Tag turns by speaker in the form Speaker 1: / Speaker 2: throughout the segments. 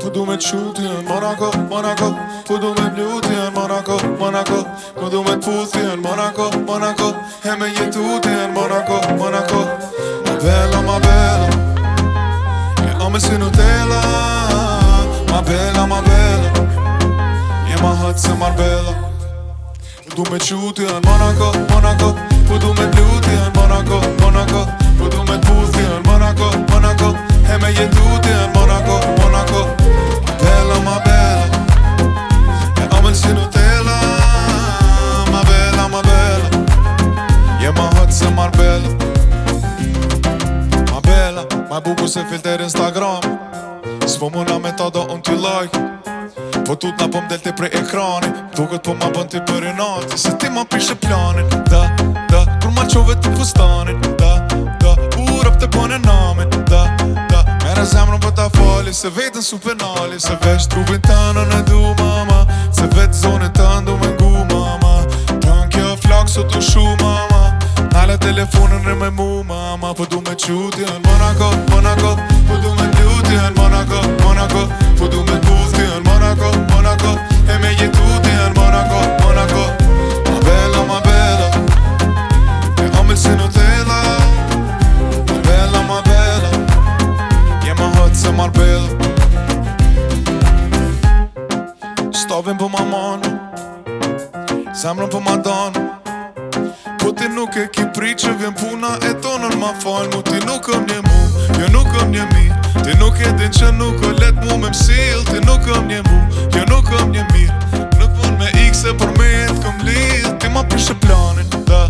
Speaker 1: Tu du me qutin në Monaco, Monaco Tu du me bluti në Monaco, Monaco Tu du me t'futi në Monaco, Monaco E me jetu ti në Monaco, Monaco Ma bella, ma bella E ome si Nutella Ma bella, ma bella E ma hëtë se Marbella Tu du me qutin në Monaco, Monaco Tu du me bluti në Monaco, Monaco Tu du me Ma buku se filter Instagram Svo muna me ta do unë t'i like Po tut na pëm po delti prej ekrani Tu po ma bën t'i i nati Se ti ma pishe planin Da, da, kur ma qove t'i fustanin Da, da, u rëp t'i bën e namin Da, da, mere zemrën për po ta fali Se vetën su penali Se veç trupin të në në duma Mare telefonën rrë me mu Ma ma po me qutë janë Monaco, Monaco Fëdu po me tjutë janë Monaco, Monaco Fëdu po me tjutë janë Monaco, Monaco E me jetu të janë Monaco, Monaco Ma bella, ma bella E omë se në të edha Ma bella, ma bella Je ma hëtë se marë bella Stovim për ma mano Zemrën për ma donë Po ti nuk e ki pri që vjen puna e tonën ma fal Mu ti nuk e mnje mu, jo nuk e mnje mi Ti nuk e din që nuk o let mu me msil Ti nuk e mnje mu, jo nuk e mnje mi Në pun me x e për me jetë këm lidh Ti ma përshë planin, da,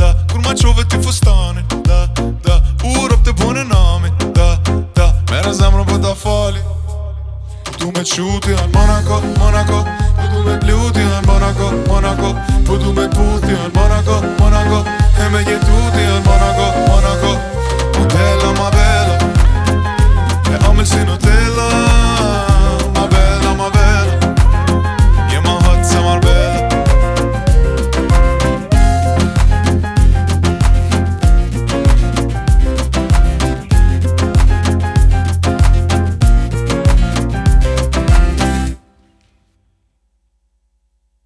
Speaker 1: da Kur ma qove ti fustanin, da, da U rop të bunë në nami, da, da Mere zemrën për po ta fali Du me quti anë Monaco, Monaco Du po me pluti al Monaco, Monaco Du po me puti anë Monaco